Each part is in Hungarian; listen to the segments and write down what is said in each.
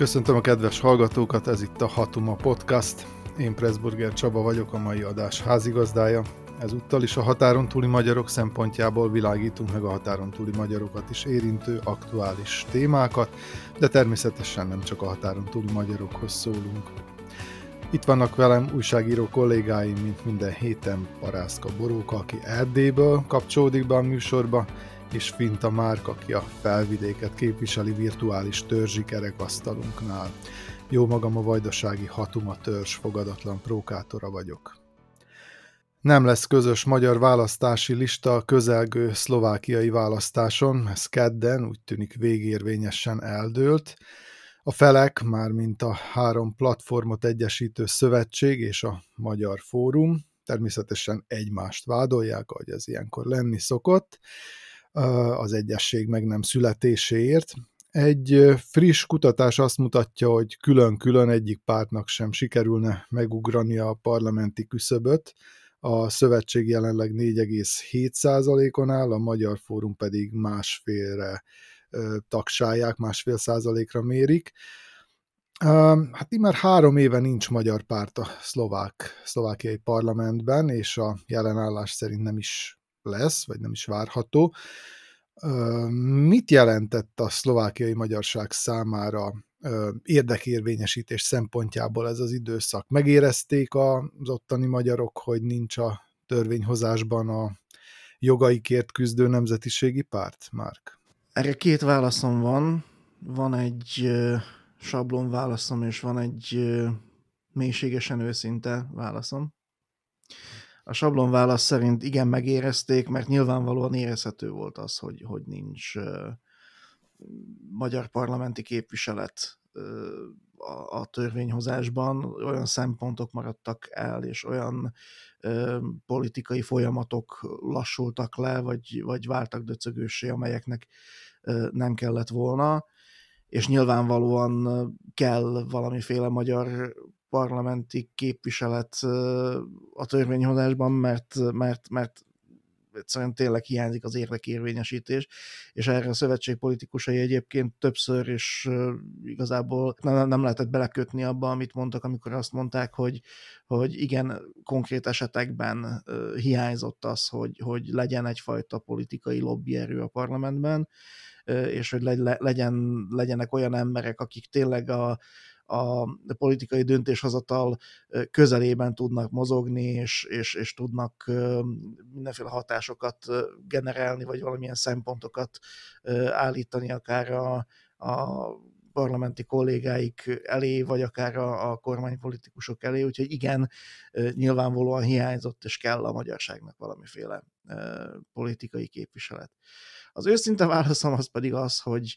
Köszöntöm a kedves hallgatókat, ez itt a Hatuma Podcast. Én Pressburger Csaba vagyok, a mai adás házigazdája. Ezúttal is a határon túli magyarok szempontjából világítunk meg a határon túli magyarokat is érintő aktuális témákat, de természetesen nem csak a határon túli magyarokhoz szólunk. Itt vannak velem újságíró kollégáim, mint minden héten Parászka Boróka, aki Erdélyből kapcsolódik be a műsorba, és Finta Márk, aki a felvidéket képviseli virtuális törzsi kerekasztalunknál. Jó magam a vajdasági Hatuma törzs fogadatlan prókátora vagyok. Nem lesz közös magyar választási lista a közelgő szlovákiai választáson, ez kedden úgy tűnik végérvényesen eldőlt. A felek, már mint a három platformot egyesítő szövetség és a Magyar Fórum, természetesen egymást vádolják, ahogy ez ilyenkor lenni szokott, az egyesség meg nem születéséért. Egy friss kutatás azt mutatja, hogy külön-külön egyik pártnak sem sikerülne megugrani a parlamenti küszöböt. A szövetség jelenleg 4,7%-on áll, a Magyar Fórum pedig másfélre tagsálják, másfél százalékra mérik. Hát már három éve nincs magyar párt a szlovák, szlovákiai parlamentben, és a jelenállás szerint nem is lesz, vagy nem is várható. Mit jelentett a szlovákiai magyarság számára érdekérvényesítés szempontjából ez az időszak? Megérezték az ottani magyarok, hogy nincs a törvényhozásban a jogaikért küzdő nemzetiségi párt, Márk? Erre két válaszom van. Van egy sablon válaszom, és van egy mélységesen őszinte válaszom. A sablon válasz szerint igen megérezték, mert nyilvánvalóan érezhető volt az, hogy, hogy nincs uh, magyar parlamenti képviselet uh, a, a törvényhozásban, olyan szempontok maradtak el, és olyan uh, politikai folyamatok lassultak le, vagy, vagy váltak döcögősé, amelyeknek nem kellett volna, és nyilvánvalóan kell valamiféle magyar parlamenti képviselet a törvényhozásban, mert, mert, mert egyszerűen tényleg hiányzik az érdekérvényesítés, és erre a szövetség politikusai egyébként többször is igazából nem, nem lehetett belekötni abba, amit mondtak, amikor azt mondták, hogy, hogy igen, konkrét esetekben hiányzott az, hogy, hogy legyen egyfajta politikai lobbyerő a parlamentben, és hogy legyen, legyenek olyan emberek, akik tényleg a, a politikai döntéshozatal közelében tudnak mozogni, és, és, és tudnak mindenféle hatásokat generálni, vagy valamilyen szempontokat állítani akár a, a parlamenti kollégáik elé, vagy akár a, a kormánypolitikusok elé, úgyhogy igen, nyilvánvalóan hiányzott, és kell a magyarságnak valamiféle politikai képviselet. Az őszinte válaszom az pedig az, hogy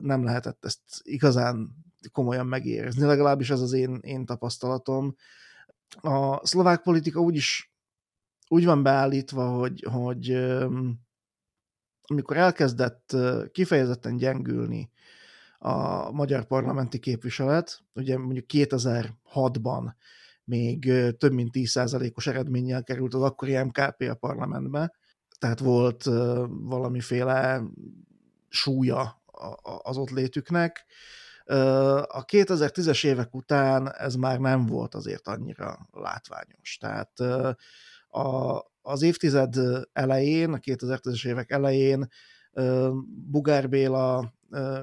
nem lehetett ezt igazán komolyan megérezni, legalábbis ez az én, én tapasztalatom. A szlovák politika úgy is úgy van beállítva, hogy, hogy amikor elkezdett kifejezetten gyengülni a magyar parlamenti képviselet, ugye mondjuk 2006-ban még több mint 10%-os eredménnyel került az akkori MKP a parlamentbe, tehát volt valamiféle súlya az ott létüknek, a 2010-es évek után ez már nem volt azért annyira látványos. Tehát a, az évtized elején, a 2010-es évek elején Bugár Béla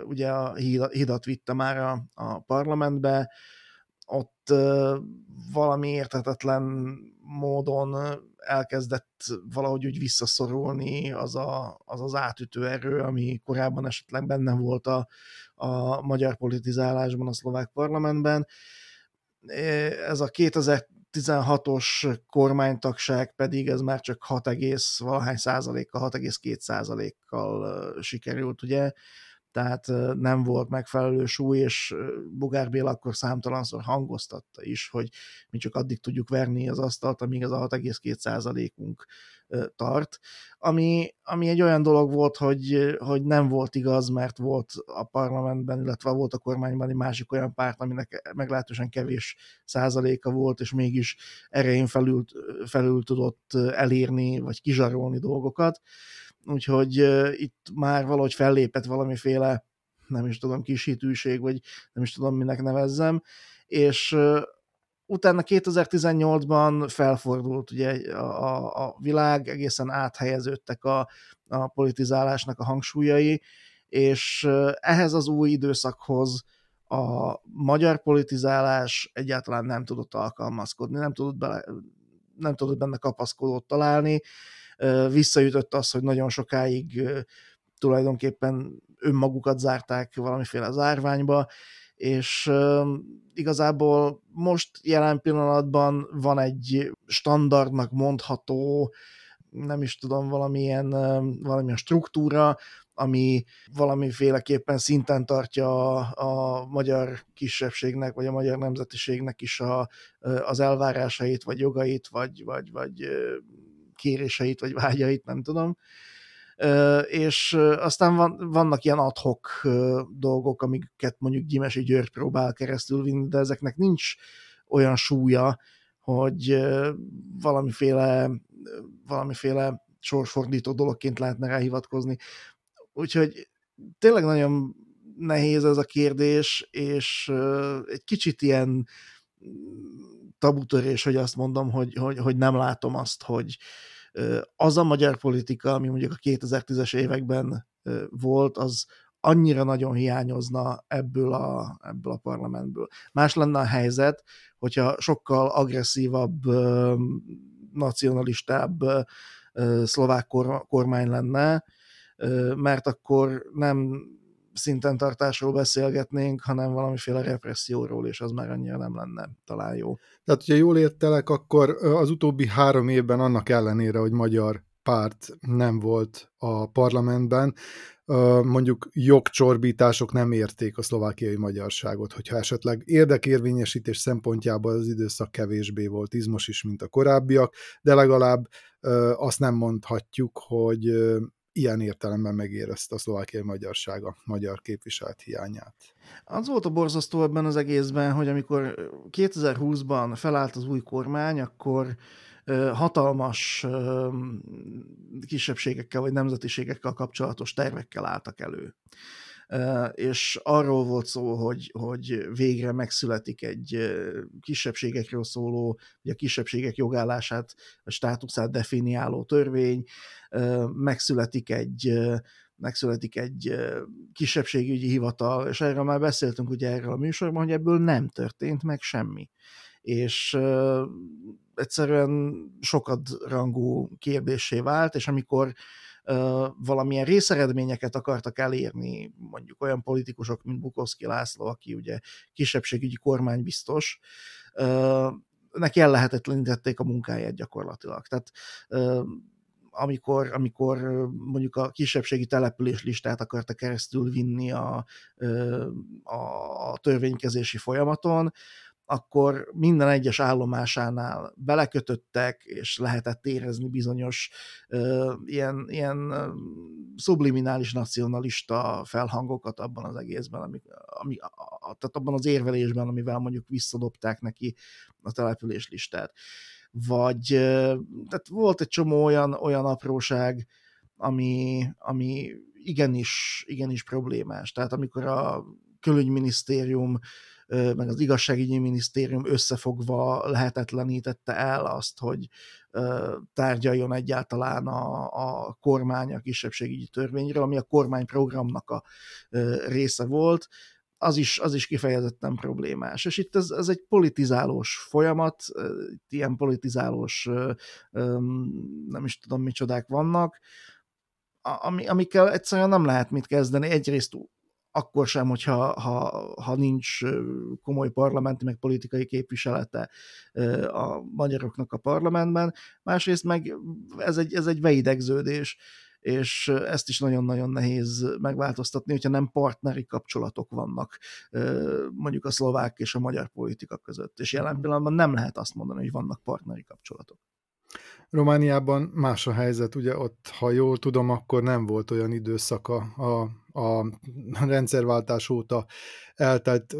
ugye a hidat vitte már a, a parlamentbe, valami értetetlen módon elkezdett valahogy úgy visszaszorulni az a, az, az átütő erő, ami korábban esetleg benne volt a, a magyar politizálásban a szlovák parlamentben. Ez a 2016-os kormánytagság pedig ez már csak 6, valahány százalékkal, 6,2 százalékkal sikerült, ugye, tehát nem volt megfelelő súly, és Bugár Béla akkor számtalanszor hangoztatta is, hogy mi csak addig tudjuk verni az asztalt, amíg az a 6,2%-unk tart, ami, ami egy olyan dolog volt, hogy, hogy nem volt igaz, mert volt a parlamentben, illetve volt a kormányban egy másik olyan párt, aminek meglehetősen kevés százaléka volt, és mégis erején felül, felül tudott elérni, vagy kizsarolni dolgokat úgyhogy itt már valahogy fellépett valamiféle nem is tudom, kis vagy nem is tudom, minek nevezzem, és utána 2018-ban felfordult ugye a, a, a világ, egészen áthelyeződtek a, a politizálásnak a hangsúlyai, és ehhez az új időszakhoz a magyar politizálás egyáltalán nem tudott alkalmazkodni, nem tudott, bele, nem tudott benne kapaszkodót találni. Visszaütött az, hogy nagyon sokáig tulajdonképpen önmagukat zárták valamiféle zárványba, és igazából most jelen pillanatban van egy standardnak mondható, nem is tudom, valamilyen, valamilyen struktúra, ami valamiféleképpen szinten tartja a, a magyar kisebbségnek, vagy a magyar nemzetiségnek is a, az elvárásait, vagy jogait, vagy, vagy, vagy kéréseit, vagy vágyait, nem tudom. És aztán van, vannak ilyen adhok dolgok, amiket mondjuk Gyimesi György próbál keresztül vinni, de ezeknek nincs olyan súlya, hogy valamiféle, valamiféle sorsfordító dologként lehetne rá hivatkozni. Úgyhogy tényleg nagyon nehéz ez a kérdés, és egy kicsit ilyen tabutörés, hogy azt mondom, hogy, hogy, hogy nem látom azt, hogy az a magyar politika, ami mondjuk a 2010-es években volt, az annyira nagyon hiányozna ebből a, ebből a parlamentből. Más lenne a helyzet, hogyha sokkal agresszívabb, nacionalistább szlovák kormány lenne, mert akkor nem szinten tartásról beszélgetnénk, hanem valamiféle represszióról, és az már annyira nem lenne talán jó. Tehát, hogyha jól értelek, akkor az utóbbi három évben annak ellenére, hogy magyar párt nem volt a parlamentben, mondjuk jogcsorbítások nem érték a szlovákiai magyarságot, hogyha esetleg érdekérvényesítés szempontjából az időszak kevésbé volt izmos is, mint a korábbiak, de legalább azt nem mondhatjuk, hogy ilyen értelemben megérezte a szlovákiai magyarság a magyar képviselt hiányát. Az volt a borzasztó ebben az egészben, hogy amikor 2020-ban felállt az új kormány, akkor hatalmas kisebbségekkel vagy nemzetiségekkel kapcsolatos tervekkel álltak elő és arról volt szó, hogy, hogy végre megszületik egy kisebbségekről szóló, vagy a kisebbségek jogállását, a státuszát definiáló törvény, megszületik egy megszületik egy kisebbségügyi hivatal, és erről már beszéltünk ugye erről a műsorban, hogy ebből nem történt meg semmi. És egyszerűen sokat rangú kérdésé vált, és amikor valamilyen részeredményeket akartak elérni, mondjuk olyan politikusok, mint Bukowski László, aki ugye kisebbségügyi kormánybiztos, neki ellehetetlenítették a munkáját gyakorlatilag. Tehát amikor, amikor mondjuk a kisebbségi település listát akarta keresztül vinni a, a törvénykezési folyamaton, akkor minden egyes állomásánál belekötöttek, és lehetett érezni bizonyos uh, ilyen, ilyen subliminális nacionalista felhangokat abban az egészben, ami, ami, a, tehát abban az érvelésben, amivel mondjuk visszadobták neki a település listát. Vagy tehát volt egy csomó olyan, olyan apróság, ami, ami igenis, igenis problémás. Tehát amikor a külügyminisztérium meg az igazságügyi minisztérium összefogva lehetetlenítette el azt, hogy tárgyaljon egyáltalán a, a kormány a kisebbségügyi törvényről, ami a kormányprogramnak a része volt, az is, az is kifejezetten problémás. És itt ez, ez egy politizálós folyamat, itt ilyen politizálós, nem is tudom micsodák vannak, ami, amikkel egyszerűen nem lehet mit kezdeni. Egyrészt akkor sem, hogyha ha, ha nincs komoly parlamenti, meg politikai képviselete a magyaroknak a parlamentben. Másrészt meg ez egy, ez egy veidegződés, és ezt is nagyon-nagyon nehéz megváltoztatni, hogyha nem partneri kapcsolatok vannak mondjuk a szlovák és a magyar politika között. És jelen pillanatban nem lehet azt mondani, hogy vannak partneri kapcsolatok. Romániában más a helyzet, ugye ott, ha jól tudom, akkor nem volt olyan időszaka a, a rendszerváltás óta eltelt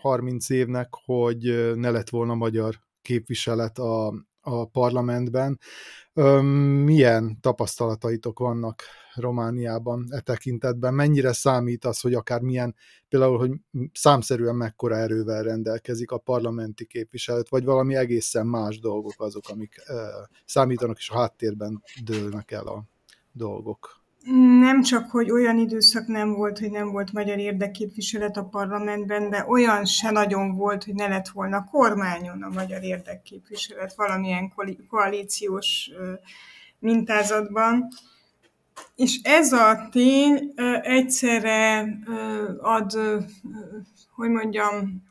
30 évnek, hogy ne lett volna magyar képviselet a, a parlamentben. Milyen tapasztalataitok vannak Romániában e tekintetben? Mennyire számít az, hogy akár milyen, például, hogy számszerűen mekkora erővel rendelkezik a parlamenti képviselet, vagy valami egészen más dolgok azok, amik számítanak, és a háttérben dőlnek el a dolgok? Nem csak, hogy olyan időszak nem volt, hogy nem volt magyar érdekképviselet a parlamentben, de olyan se nagyon volt, hogy ne lett volna kormányon a magyar érdekképviselet valamilyen koalíciós mintázatban. És ez a tény egyszerre ad, hogy mondjam,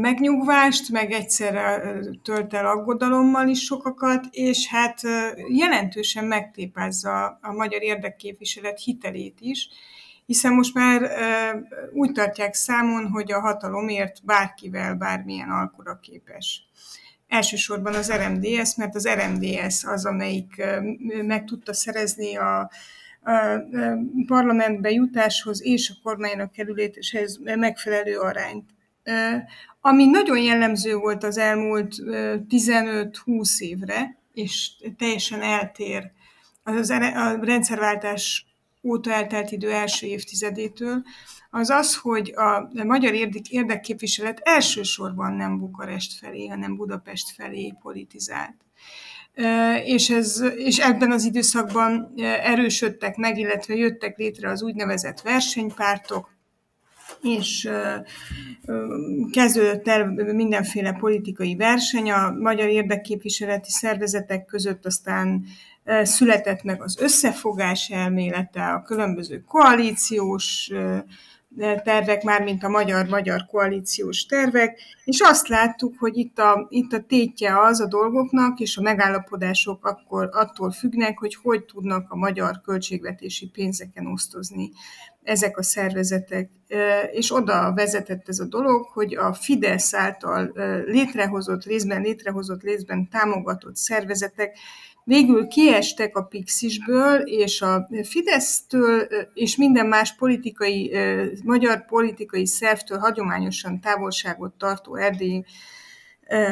megnyugvást, meg egyszerre tölt el aggodalommal is sokakat, és hát jelentősen megtépázza a magyar érdekképviselet hitelét is, hiszen most már úgy tartják számon, hogy a hatalomért bárkivel bármilyen alkura képes. Elsősorban az RMDS, mert az RMDS az, amelyik meg tudta szerezni a, parlamentbe jutáshoz és a kormánynak kerüléshez megfelelő arányt. Ami nagyon jellemző volt az elmúlt 15-20 évre, és teljesen eltér az a rendszerváltás óta eltelt idő első évtizedétől, az az, hogy a magyar érdekképviselet elsősorban nem Bukarest felé, hanem Budapest felé politizált. És, ez, és ebben az időszakban erősödtek meg, illetve jöttek létre az úgynevezett versenypártok, és kezdődött el mindenféle politikai verseny. A magyar érdekképviseleti szervezetek között, aztán született meg az összefogás elmélete, a különböző koalíciós tervek, már mint a magyar-magyar koalíciós tervek, és azt láttuk, hogy itt a, itt a tétje az a dolgoknak, és a megállapodások akkor attól függnek, hogy hogy tudnak a magyar költségvetési pénzeken osztozni ezek a szervezetek. És oda vezetett ez a dolog, hogy a Fidesz által létrehozott, részben létrehozott, részben támogatott szervezetek végül kiestek a Pixisből, és a Fidesztől és minden más politikai, magyar politikai szervtől hagyományosan távolságot tartó erdélyi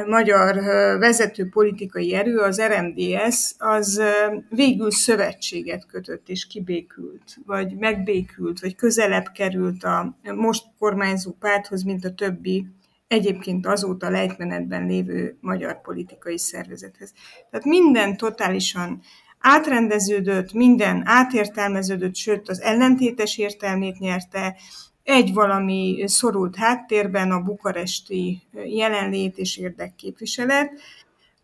magyar vezető politikai erő, az RMDS, az végül szövetséget kötött és kibékült, vagy megbékült, vagy közelebb került a most kormányzó párthoz, mint a többi egyébként azóta lejtmenetben lévő magyar politikai szervezethez. Tehát minden totálisan átrendeződött, minden átértelmeződött, sőt az ellentétes értelmét nyerte, egy valami szorult háttérben a bukaresti jelenlét és érdekképviselet,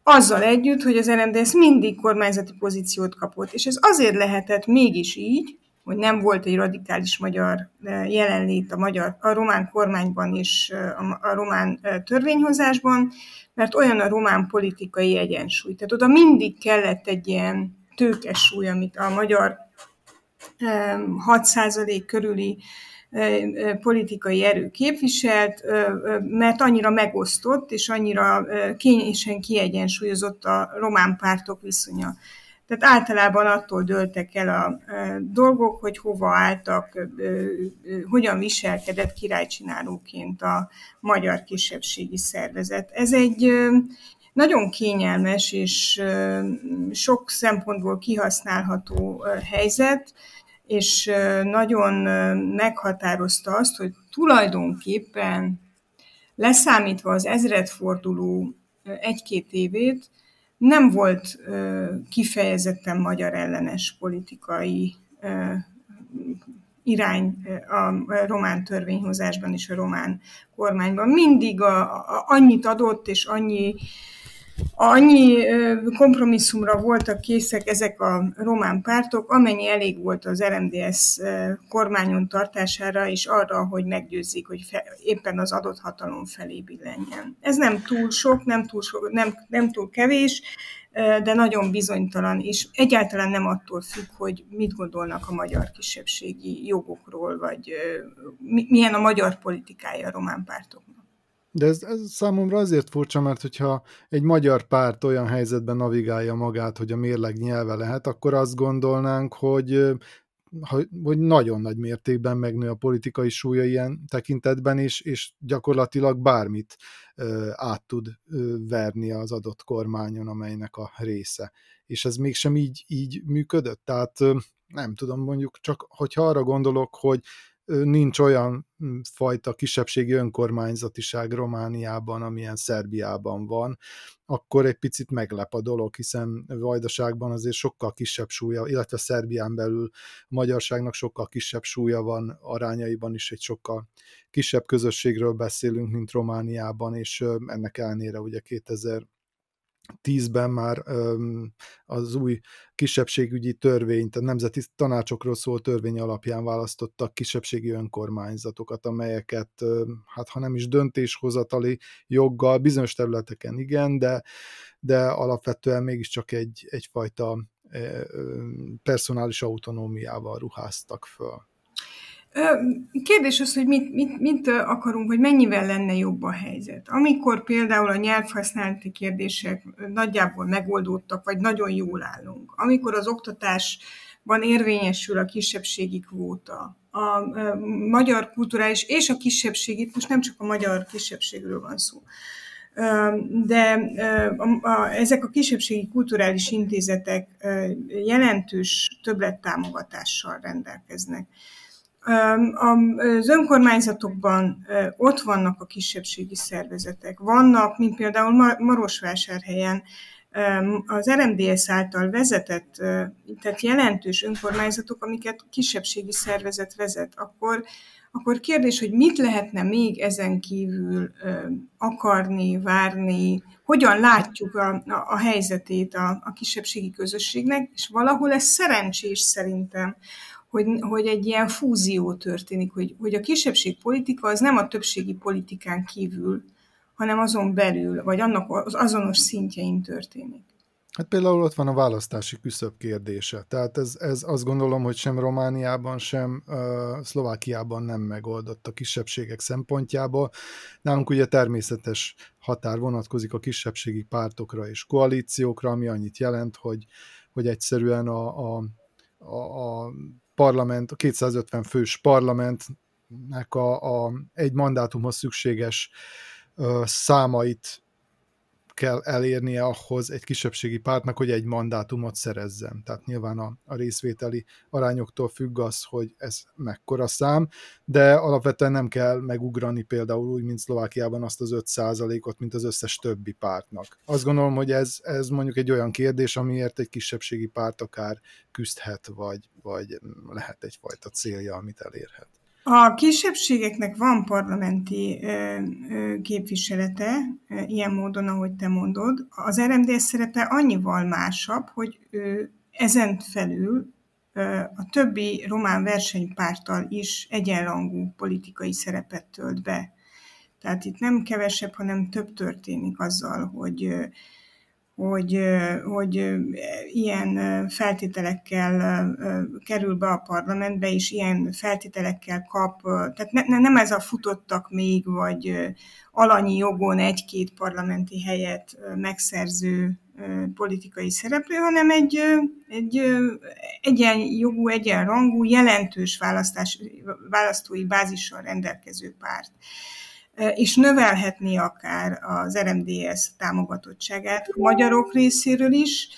azzal együtt, hogy az RMDS mindig kormányzati pozíciót kapott. És ez azért lehetett mégis így, hogy nem volt egy radikális magyar jelenlét a, magyar, a román kormányban és a, a román törvényhozásban, mert olyan a román politikai egyensúly. Tehát oda mindig kellett egy ilyen tőkes súly, amit a magyar 6% körüli politikai erő képviselt, mert annyira megosztott és annyira kényesen kiegyensúlyozott a román pártok viszonya. Tehát általában attól dőltek el a dolgok, hogy hova álltak, hogyan viselkedett királycsinálóként a magyar kisebbségi szervezet. Ez egy nagyon kényelmes és sok szempontból kihasználható helyzet, és nagyon meghatározta azt, hogy tulajdonképpen leszámítva az ezredforduló egy-két évét, nem volt kifejezetten magyar ellenes politikai irány a román törvényhozásban és a román kormányban. Mindig a, a, annyit adott, és annyi Annyi kompromisszumra voltak készek ezek a román pártok, amennyi elég volt az RMDS kormányon tartására, és arra, hogy meggyőzzék, hogy fe, éppen az adott hatalom felé billenjen. Ez nem túl sok, nem túl, sok, nem, nem túl kevés, de nagyon bizonytalan, és egyáltalán nem attól függ, hogy mit gondolnak a magyar kisebbségi jogokról, vagy milyen a magyar politikája a román pártoknak. De ez, ez számomra azért furcsa, mert hogyha egy magyar párt olyan helyzetben navigálja magát, hogy a mérleg nyelve lehet, akkor azt gondolnánk, hogy hogy nagyon nagy mértékben megnő a politikai súlya ilyen tekintetben, és, és gyakorlatilag bármit át tud verni az adott kormányon, amelynek a része. És ez mégsem így, így működött. Tehát nem tudom, mondjuk csak, hogyha arra gondolok, hogy nincs olyan hm, fajta kisebbségi önkormányzatiság Romániában, amilyen Szerbiában van, akkor egy picit meglep a dolog, hiszen Vajdaságban azért sokkal kisebb súlya, illetve Szerbián belül a magyarságnak sokkal kisebb súlya van, arányaiban is egy sokkal kisebb közösségről beszélünk, mint Romániában, és ennek ellenére ugye 2000 2010-ben már az új kisebbségügyi törvényt, a nemzeti tanácsokról szóló törvény alapján választottak kisebbségi önkormányzatokat, amelyeket, hát ha nem is döntéshozatali joggal, bizonyos területeken igen, de, de alapvetően mégiscsak egy, egyfajta personális autonómiával ruháztak föl. Kérdés az, hogy mit, mit, mit akarunk, hogy mennyivel lenne jobb a helyzet. Amikor például a nyelvhasználati kérdések nagyjából megoldódtak, vagy nagyon jól állunk, amikor az oktatásban érvényesül a kisebbségi kvóta, a magyar kulturális és a kisebbségi, most nem csak a magyar kisebbségről van szó, de ezek a kisebbségi kulturális intézetek jelentős többlettámogatással rendelkeznek. Az önkormányzatokban ott vannak a kisebbségi szervezetek. Vannak, mint például Marosvásárhelyen az RMDS által vezetett, tehát jelentős önkormányzatok, amiket kisebbségi szervezet vezet, akkor, akkor kérdés, hogy mit lehetne még ezen kívül akarni, várni, hogyan látjuk a, a, a helyzetét a, a kisebbségi közösségnek, és valahol ez szerencsés szerintem, hogy, hogy egy ilyen fúzió történik, hogy, hogy a kisebbség politika az nem a többségi politikán kívül, hanem azon belül, vagy annak az azonos szintjein történik. Hát például ott van a választási küszöb kérdése. Tehát ez, ez azt gondolom, hogy sem Romániában, sem uh, Szlovákiában nem megoldott a kisebbségek szempontjából. Nálunk ugye természetes határ vonatkozik a kisebbségi pártokra és koalíciókra, ami annyit jelent, hogy, hogy egyszerűen a, a, a, a parlament, a 250 fős parlamentnek a, a egy mandátumhoz szükséges számait kell elérnie ahhoz egy kisebbségi pártnak, hogy egy mandátumot szerezzen. Tehát nyilván a, a részvételi arányoktól függ az, hogy ez mekkora szám, de alapvetően nem kell megugrani például úgy, mint Szlovákiában azt az 5%-ot, mint az összes többi pártnak. Azt gondolom, hogy ez, ez mondjuk egy olyan kérdés, amiért egy kisebbségi párt akár küzdhet, vagy, vagy lehet egyfajta célja, amit elérhet. A kisebbségeknek van parlamenti képviselete, ilyen módon, ahogy te mondod. Az RMDS szerepe annyival másabb, hogy ezen felül a többi román versenypárttal is egyenrangú politikai szerepet tölt be. Tehát itt nem kevesebb, hanem több történik azzal, hogy hogy, hogy ilyen feltételekkel kerül be a parlamentbe, és ilyen feltételekkel kap, tehát ne, nem ez a futottak még, vagy alanyi jogon egy-két parlamenti helyet megszerző politikai szereplő, hanem egy, egy egyenjogú, egyenrangú, jelentős választás, választói bázissal rendelkező párt és növelhetni akár az RMDS támogatottságát a magyarok részéről is,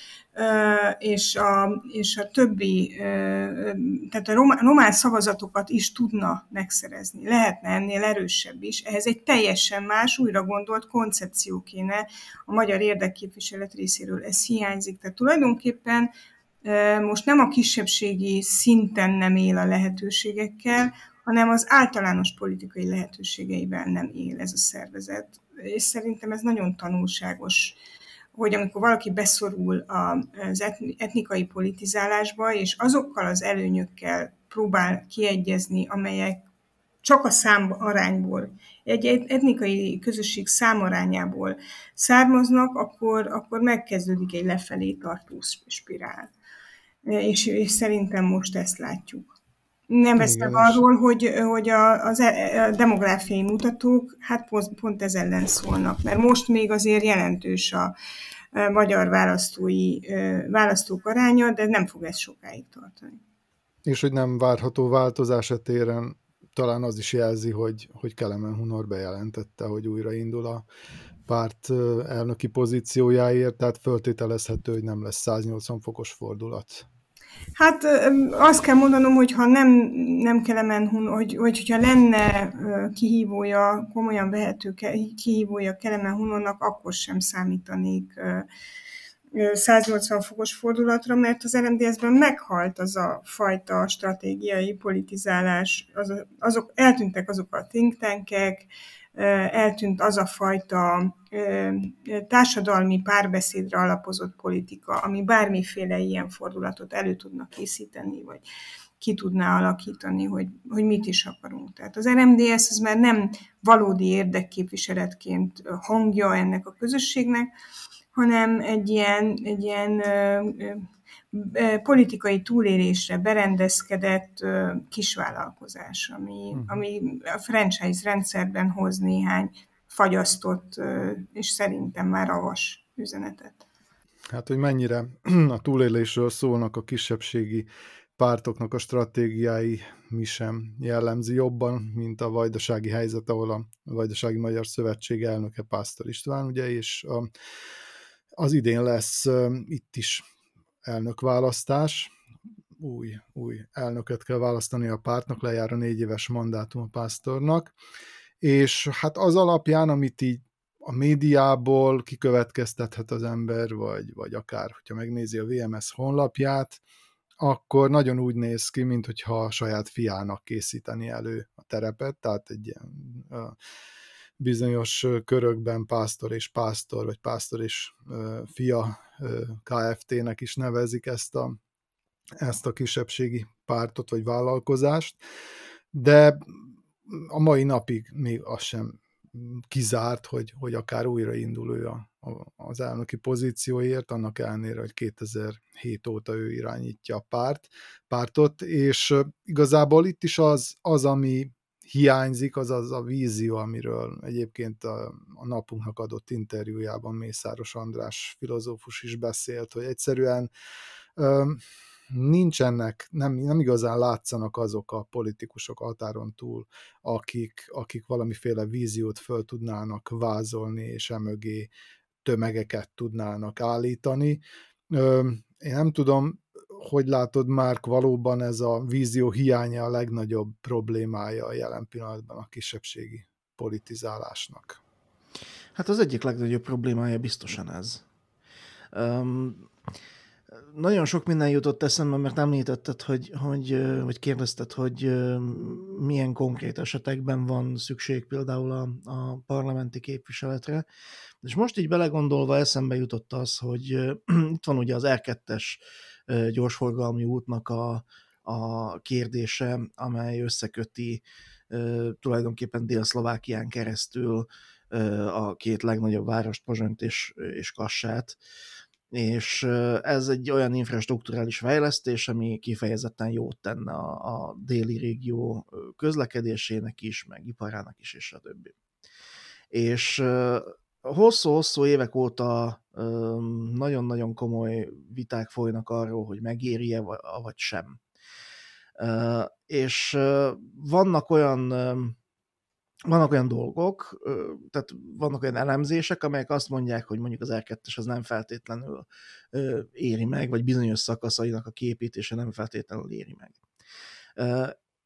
és a, és a többi, tehát a román, román szavazatokat is tudna megszerezni. Lehetne ennél erősebb is. Ehhez egy teljesen más, újra gondolt koncepció kéne a magyar érdekképviselet részéről. Ez hiányzik. Tehát tulajdonképpen most nem a kisebbségi szinten nem él a lehetőségekkel, hanem az általános politikai lehetőségeivel nem él ez a szervezet. És szerintem ez nagyon tanulságos, hogy amikor valaki beszorul az etnikai politizálásba, és azokkal az előnyökkel próbál kiegyezni, amelyek csak a szám arányból, egy etnikai közösség számarányából származnak, akkor, akkor megkezdődik egy lefelé tartó spirál. És, és szerintem most ezt látjuk. Nem beszélve arról, hogy, hogy a, az, e, a demográfiai mutatók hát pont, pont ez ellen szólnak, mert most még azért jelentős a, magyar választói, választók aránya, de nem fog ez sokáig tartani. és hogy nem várható változás téren, talán az is jelzi, hogy, hogy Kelemen Hunor bejelentette, hogy újra indul a párt elnöki pozíciójáért, tehát föltételezhető, hogy nem lesz 180 fokos fordulat. Hát azt kell mondanom, hogy ha nem, nem Kelemen Hun, hogy, hogy, hogyha lenne kihívója, komolyan vehető kihívója Kelemen Hunonnak, akkor sem számítanék 180 fokos fordulatra, mert az RMDS-ben meghalt az a fajta stratégiai politizálás, az, azok, eltűntek azok a think tankek, eltűnt az a fajta társadalmi párbeszédre alapozott politika, ami bármiféle ilyen fordulatot elő tudna készíteni, vagy ki tudná alakítani, hogy, hogy mit is akarunk. Tehát az RMDS az már nem valódi érdekképviseletként hangja ennek a közösségnek, hanem egy ilyen, egy ilyen politikai túlélésre berendezkedett kisvállalkozás, ami, uh-huh. ami a franchise rendszerben hoz néhány fagyasztott és szerintem már avas üzenetet. Hát, hogy mennyire a túlélésről szólnak a kisebbségi pártoknak a stratégiái mi sem jellemzi jobban, mint a vajdasági helyzet, ahol a Vajdasági Magyar Szövetség elnöke Pásztor István, ugye, és a, az idén lesz itt is elnökválasztás, új, új elnöket kell választani a pártnak, lejár a négy éves mandátum a pásztornak, és hát az alapján, amit így a médiából kikövetkeztethet az ember, vagy, vagy akár, hogyha megnézi a VMS honlapját, akkor nagyon úgy néz ki, mintha a saját fiának készíteni elő a terepet, tehát egy ilyen bizonyos körökben pásztor és pásztor, vagy pásztor és fia KFT-nek is nevezik ezt a, ezt a kisebbségi pártot vagy vállalkozást, de a mai napig még az sem kizárt, hogy, hogy akár újraindul ő a, a, az elnöki pozícióért, annak ellenére, hogy 2007 óta ő irányítja a párt, pártot, és igazából itt is az, az ami hiányzik, az az a vízió, amiről egyébként a, a napunknak adott interjújában Mészáros András filozófus is beszélt, hogy egyszerűen ö, nincsenek, nem, nem igazán látszanak azok a politikusok határon túl, akik, akik valamiféle víziót föl tudnának vázolni, és emögé tömegeket tudnának állítani. Ö, én nem tudom, hogy látod, Márk, valóban ez a vízió hiánya a legnagyobb problémája a jelen pillanatban a kisebbségi politizálásnak? Hát az egyik legnagyobb problémája biztosan ez. Um, nagyon sok minden jutott eszembe, mert említetted, hogy, hogy, hogy kérdezted, hogy milyen konkrét esetekben van szükség például a, a parlamenti képviseletre. És most így belegondolva eszembe jutott az, hogy itt van ugye az R2-es gyorsforgalmi útnak a, a kérdése, amely összeköti tulajdonképpen Dél-Szlovákián keresztül a két legnagyobb várost, Pozsont és, és Kassát, és ez egy olyan infrastruktúrális fejlesztés, ami kifejezetten jót tenne a, a déli régió közlekedésének is, meg iparának is, és a többi. És hosszú-hosszú évek óta nagyon-nagyon komoly viták folynak arról, hogy megéri-e vagy sem. És vannak olyan vannak olyan dolgok, tehát vannak olyan elemzések, amelyek azt mondják, hogy mondjuk az R2-es az nem feltétlenül éri meg, vagy bizonyos szakaszainak a képítése nem feltétlenül éri meg.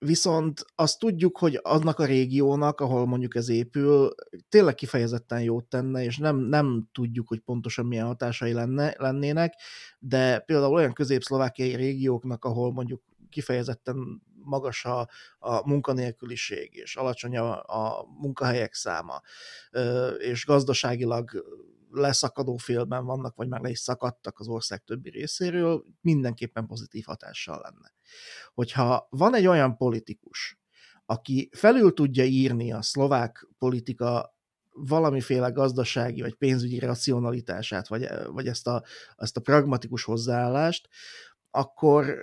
Viszont azt tudjuk, hogy aznak a régiónak, ahol mondjuk ez épül, tényleg kifejezetten jót tenne, és nem, nem tudjuk, hogy pontosan milyen hatásai lenne, lennének, de például olyan közép-szlovákiai régióknak, ahol mondjuk kifejezetten magas a, a munkanélküliség, és alacsony a, a munkahelyek száma, és gazdaságilag leszakadó félben vannak, vagy már le is szakadtak az ország többi részéről, mindenképpen pozitív hatással lenne. Hogyha van egy olyan politikus, aki felül tudja írni a szlovák politika valamiféle gazdasági vagy pénzügyi racionalitását, vagy, vagy ezt, a, ezt a pragmatikus hozzáállást, akkor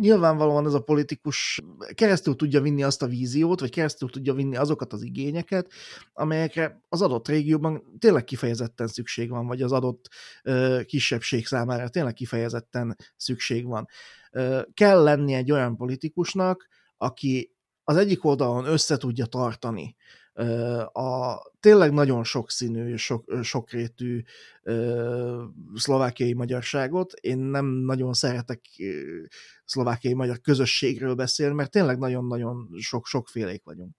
nyilvánvalóan ez a politikus keresztül tudja vinni azt a víziót, vagy keresztül tudja vinni azokat az igényeket, amelyekre az adott régióban tényleg kifejezetten szükség van, vagy az adott kisebbség számára tényleg kifejezetten szükség van. Kell lenni egy olyan politikusnak, aki az egyik oldalon össze tudja tartani a tényleg nagyon sokszínű sok, sokrétű szlovákiai magyarságot. Én nem nagyon szeretek szlovákiai magyar közösségről beszélni, mert tényleg nagyon-nagyon sok, sokfélék vagyunk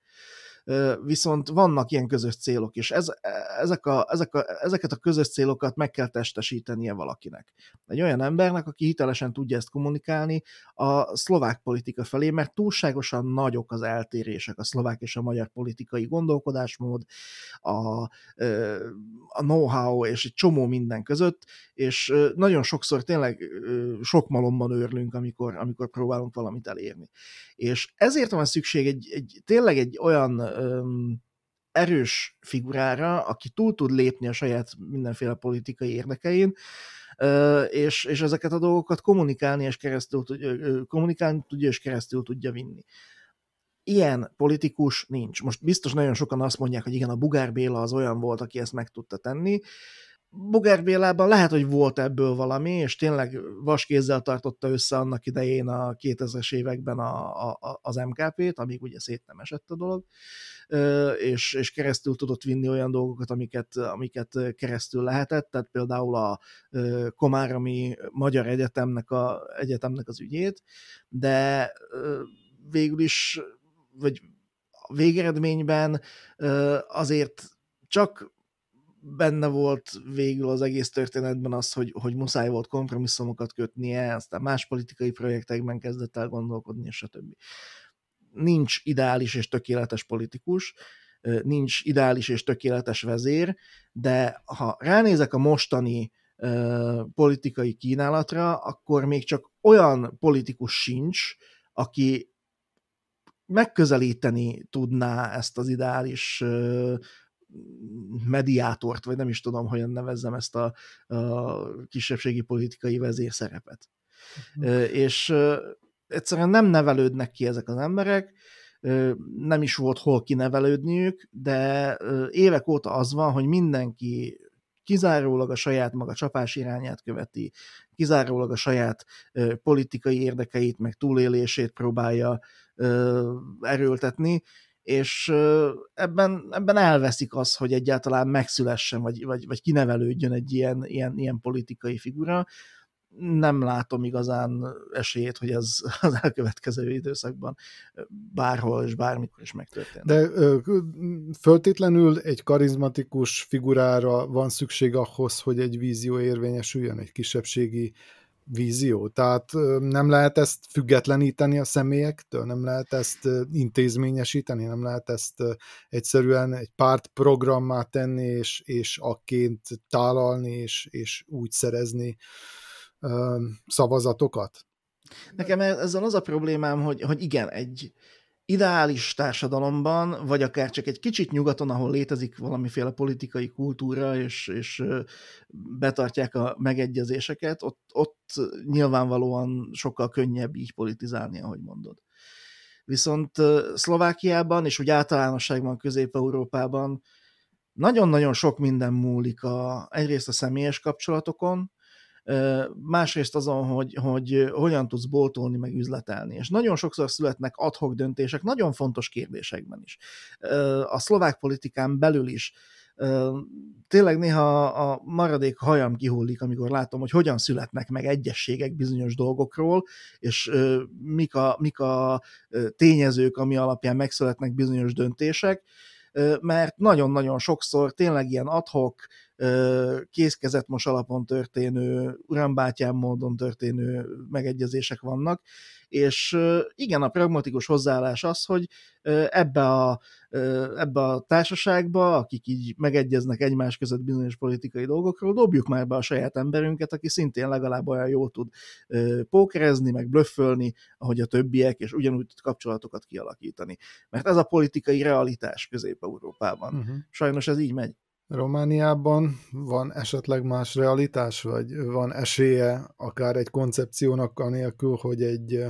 viszont vannak ilyen közös célok, és ez, ezek a, ezek a, ezeket a közös célokat meg kell testesítenie valakinek. Egy olyan embernek, aki hitelesen tudja ezt kommunikálni a szlovák politika felé, mert túlságosan nagyok az eltérések a szlovák és a magyar politikai gondolkodásmód, a, a know-how és egy csomó minden között, és nagyon sokszor tényleg sok malomban őrlünk, amikor, amikor próbálunk valamit elérni. És ezért van szükség egy, egy tényleg egy olyan öm, erős figurára, aki túl tud lépni a saját mindenféle politikai érdekein, és, és ezeket a dolgokat kommunikálni és keresztül kommunikálni tudja, és keresztül tudja vinni. Ilyen politikus nincs. Most biztos nagyon sokan azt mondják, hogy igen, a Bugár Béla az olyan volt, aki ezt meg tudta tenni. Bugár Bélában lehet, hogy volt ebből valami, és tényleg vaskézzel tartotta össze annak idején a 2000-es években a, a, az MKP-t, amíg ugye szét nem esett a dolog, és, és keresztül tudott vinni olyan dolgokat, amiket, amiket keresztül lehetett, tehát például a Komáromi Magyar Egyetemnek, a, egyetemnek az ügyét, de végül is, vagy végeredményben azért csak benne volt végül az egész történetben az, hogy, hogy muszáj volt kompromisszumokat kötnie, aztán más politikai projektekben kezdett el gondolkodni, és stb. Nincs ideális és tökéletes politikus, nincs ideális és tökéletes vezér, de ha ránézek a mostani politikai kínálatra, akkor még csak olyan politikus sincs, aki megközelíteni tudná ezt az ideális mediátort, vagy nem is tudom, hogyan nevezzem ezt a, a kisebbségi politikai vezérszerepet. Uh-huh. És egyszerűen nem nevelődnek ki ezek az emberek, nem is volt hol kinevelődniük, de évek óta az van, hogy mindenki kizárólag a saját maga csapás irányát követi, kizárólag a saját politikai érdekeit, meg túlélését próbálja erőltetni, és ebben, ebben elveszik az, hogy egyáltalán megszülessen, vagy, vagy, vagy kinevelődjön egy ilyen, ilyen, ilyen politikai figura. Nem látom igazán esélyét, hogy ez az elkövetkező időszakban bárhol és bármikor is megtörténik. De föltétlenül egy karizmatikus figurára van szükség ahhoz, hogy egy vízió érvényesüljön, egy kisebbségi vízió. Tehát nem lehet ezt függetleníteni a személyektől, nem lehet ezt intézményesíteni, nem lehet ezt egyszerűen egy pártprogrammá tenni, és, és akként tálalni, és, és úgy szerezni szavazatokat. Nekem ezzel az a problémám, hogy, hogy igen, egy, ideális társadalomban, vagy akár csak egy kicsit nyugaton, ahol létezik valamiféle politikai kultúra, és, és betartják a megegyezéseket, ott, ott nyilvánvalóan sokkal könnyebb így politizálni, ahogy mondod. Viszont Szlovákiában, és úgy általánosságban Közép-Európában nagyon-nagyon sok minden múlik a, egyrészt a személyes kapcsolatokon, másrészt azon, hogy, hogy hogyan tudsz boltolni, meg üzletelni. És nagyon sokszor születnek adhok döntések, nagyon fontos kérdésekben is. A szlovák politikán belül is tényleg néha a maradék hajam kihullik, amikor látom, hogy hogyan születnek meg egyességek bizonyos dolgokról, és mik a, mik a tényezők, ami alapján megszületnek bizonyos döntések, mert nagyon-nagyon sokszor tényleg ilyen adhok, kézkezetmos alapon történő, urambátyám módon történő megegyezések vannak, és igen, a pragmatikus hozzáállás az, hogy ebbe a, ebbe a társaságba, akik így megegyeznek egymás között bizonyos politikai dolgokról, dobjuk már be a saját emberünket, aki szintén legalább olyan jól tud pókerezni, meg blöffölni, ahogy a többiek, és ugyanúgy tud kapcsolatokat kialakítani. Mert ez a politikai realitás Közép-Európában. Uh-huh. Sajnos ez így megy. Romániában van esetleg más realitás, vagy van esélye akár egy koncepciónak anélkül, hogy egy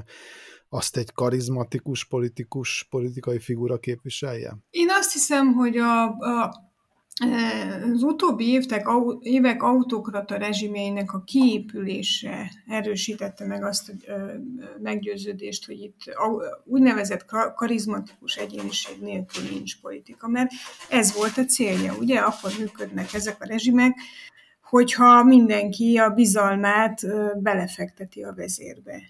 azt egy karizmatikus politikus, politikai figura képviselje? Én azt hiszem, hogy a, a az utóbbi évek, évek autokrata rezsimjeinek a kiépülése erősítette meg azt a meggyőződést, hogy itt úgynevezett karizmatikus egyéniség nélkül nincs politika, mert ez volt a célja, ugye? Akkor működnek ezek a rezsimek, hogyha mindenki a bizalmát belefekteti a vezérbe.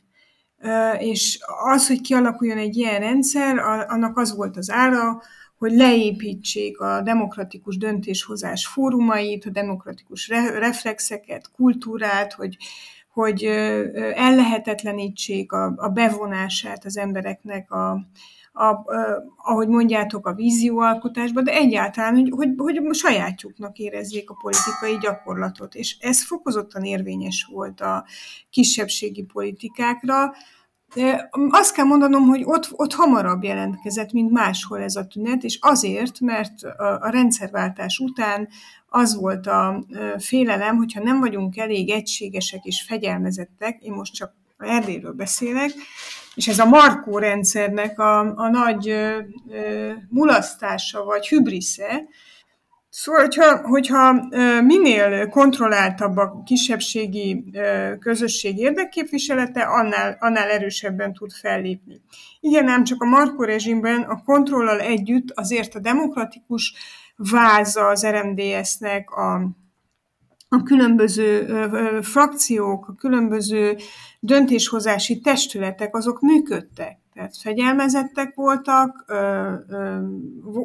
És az, hogy kialakuljon egy ilyen rendszer, annak az volt az ára, hogy leépítsék a demokratikus döntéshozás fórumait, a demokratikus reflexeket, kultúrát, hogy, hogy ellehetetlenítsék a, a bevonását az embereknek a, a, a, ahogy mondjátok, a vízióalkotásba, de egyáltalán, hogy, hogy, hogy sajátjuknak érezzék a politikai gyakorlatot. És ez fokozottan érvényes volt a kisebbségi politikákra, azt kell mondanom, hogy ott, ott hamarabb jelentkezett, mint máshol ez a tünet, és azért, mert a, a rendszerváltás után az volt a félelem, hogyha nem vagyunk elég egységesek és fegyelmezettek, én most csak Erdélyről beszélek, és ez a Markó rendszernek a, a nagy ö, ö, mulasztása vagy hübrisze, Szóval, hogyha, hogyha minél kontrolláltabb a kisebbségi közösség érdekképviselete, annál, annál erősebben tud fellépni. Igen, nem csak a Marko rezsimben a kontrollal együtt azért a demokratikus váza az RMDS-nek, a, a különböző frakciók, a különböző döntéshozási testületek, azok működtek. Tehát fegyelmezettek voltak, ö, ö,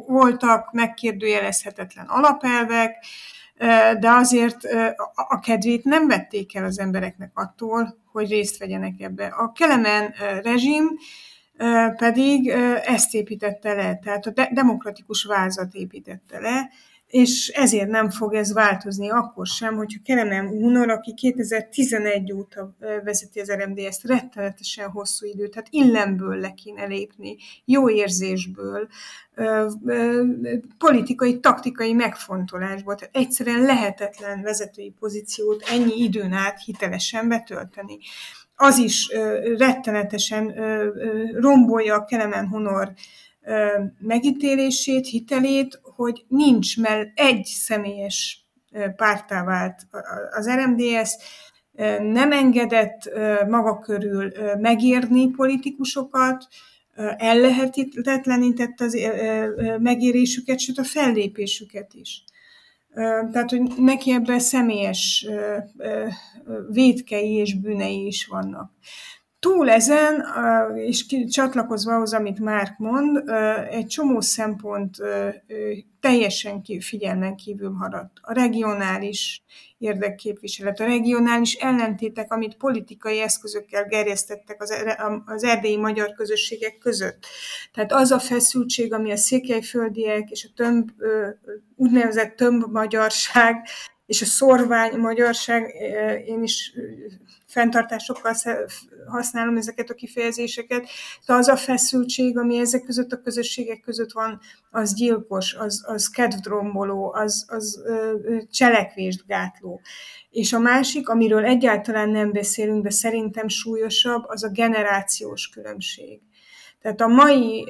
voltak megkérdőjelezhetetlen alapelvek, de azért a kedvét nem vették el az embereknek attól, hogy részt vegyenek ebbe. A Kelemen rezsim pedig ezt építette le, tehát a demokratikus vázat építette le, és ezért nem fog ez változni akkor sem, hogyha Kerem Unor, aki 2011 óta vezeti az RMDS-t, rettenetesen hosszú időt, tehát illemből le kéne lépni, jó érzésből, politikai, taktikai megfontolásból, tehát egyszerűen lehetetlen vezetői pozíciót ennyi időn át hitelesen betölteni. Az is rettenetesen rombolja a Kelemen Honor megítélését, hitelét, hogy nincs mell egy személyes pártá vált az RMDS, nem engedett maga körül megírni politikusokat, ellehetetlenített az megérésüket, sőt a fellépésüket is. Tehát, hogy neki ebben személyes védkei és bűnei is vannak. Túl ezen, és csatlakozva ahhoz, amit Márk mond, egy csomó szempont teljesen figyelmen kívül maradt. A regionális érdekképviselet, a regionális ellentétek, amit politikai eszközökkel gerjesztettek az, az erdélyi magyar közösségek között. Tehát az a feszültség, ami a székelyföldiek és a tömb, úgynevezett tömb magyarság és a szorvány magyarság, én is fenntartásokkal használom ezeket a kifejezéseket, de az a feszültség, ami ezek között a közösségek között van, az gyilkos, az, az kedvdromboló, az, az cselekvést gátló. És a másik, amiről egyáltalán nem beszélünk, de szerintem súlyosabb, az a generációs különbség. Tehát a mai